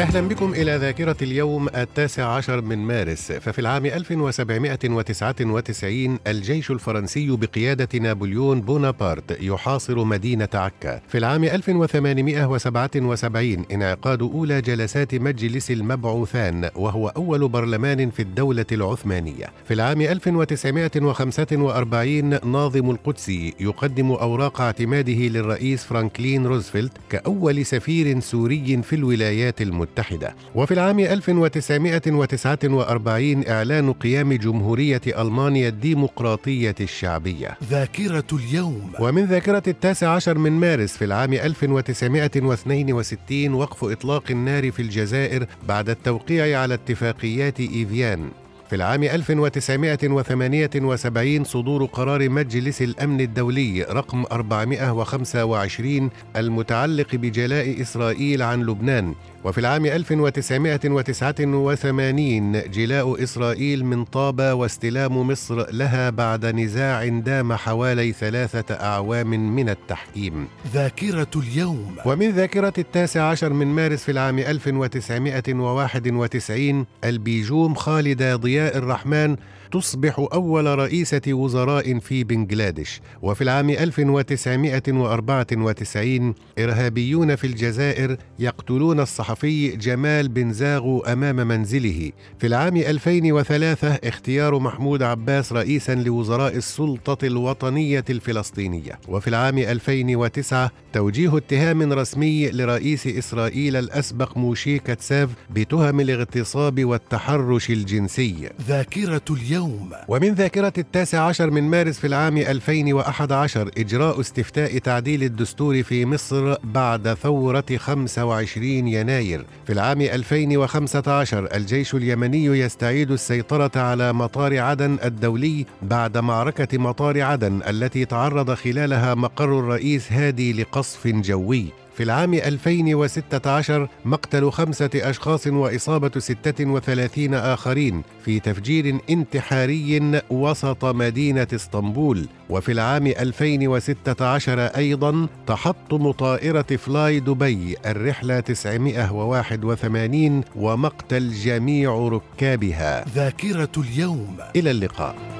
أهلا بكم إلى ذاكرة اليوم التاسع عشر من مارس. ففي العام 1799 الجيش الفرنسي بقيادة نابليون بونابرت يحاصر مدينة عكا. في العام 1877 انعقاد أولى جلسات مجلس المبعوثان وهو أول برلمان في الدولة العثمانية. في العام 1945 ناظم القدسي يقدم أوراق اعتماده للرئيس فرانكلين روزفلت كأول سفير سوري في الولايات المتحدة. المتحدة. وفي العام 1949 إعلان قيام جمهورية ألمانيا الديمقراطية الشعبية. ذاكرة اليوم. ومن ذاكرة التاسع عشر من مارس في العام 1962 وقف إطلاق النار في الجزائر بعد التوقيع على اتفاقيات إيفيان. في العام 1978 صدور قرار مجلس الأمن الدولي رقم 425 المتعلق بجلاء إسرائيل عن لبنان. وفي العام 1989 جلاء إسرائيل من طابة واستلام مصر لها بعد نزاع دام حوالي ثلاثة أعوام من التحكيم. ذاكرة اليوم. ومن ذاكرة التاسع عشر من مارس في العام 1991 البيجوم خالدة ضياء الرحمن تصبح أول رئيسة وزراء في بنغلاديش وفي العام 1994 إرهابيون في الجزائر يقتلون الصحفي جمال بن زاغو أمام منزله. في العام 2003 اختيار محمود عباس رئيسا لوزراء السلطة الوطنية الفلسطينية. وفي العام 2009 توجيه اتهام رسمي لرئيس إسرائيل الأسبق موشي كاتساف بتهم الاغتصاب والتحرش الجنسي. ذاكرة اليوم اليوم. ومن ذاكرة التاسع عشر من مارس في العام 2011 إجراء استفتاء تعديل الدستور في مصر بعد ثورة 25 يناير. في العام 2015 الجيش اليمني يستعيد السيطرة على مطار عدن الدولي بعد معركة مطار عدن التي تعرض خلالها مقر الرئيس هادي لقصف جوي. في العام 2016 مقتل خمسة أشخاص وإصابة 36 آخرين في تفجير انتحاري وسط مدينة اسطنبول. وفي العام 2016 أيضا تحطم طائرة فلاي دبي الرحلة 981 ومقتل جميع ركابها. ذاكرة اليوم. إلى اللقاء.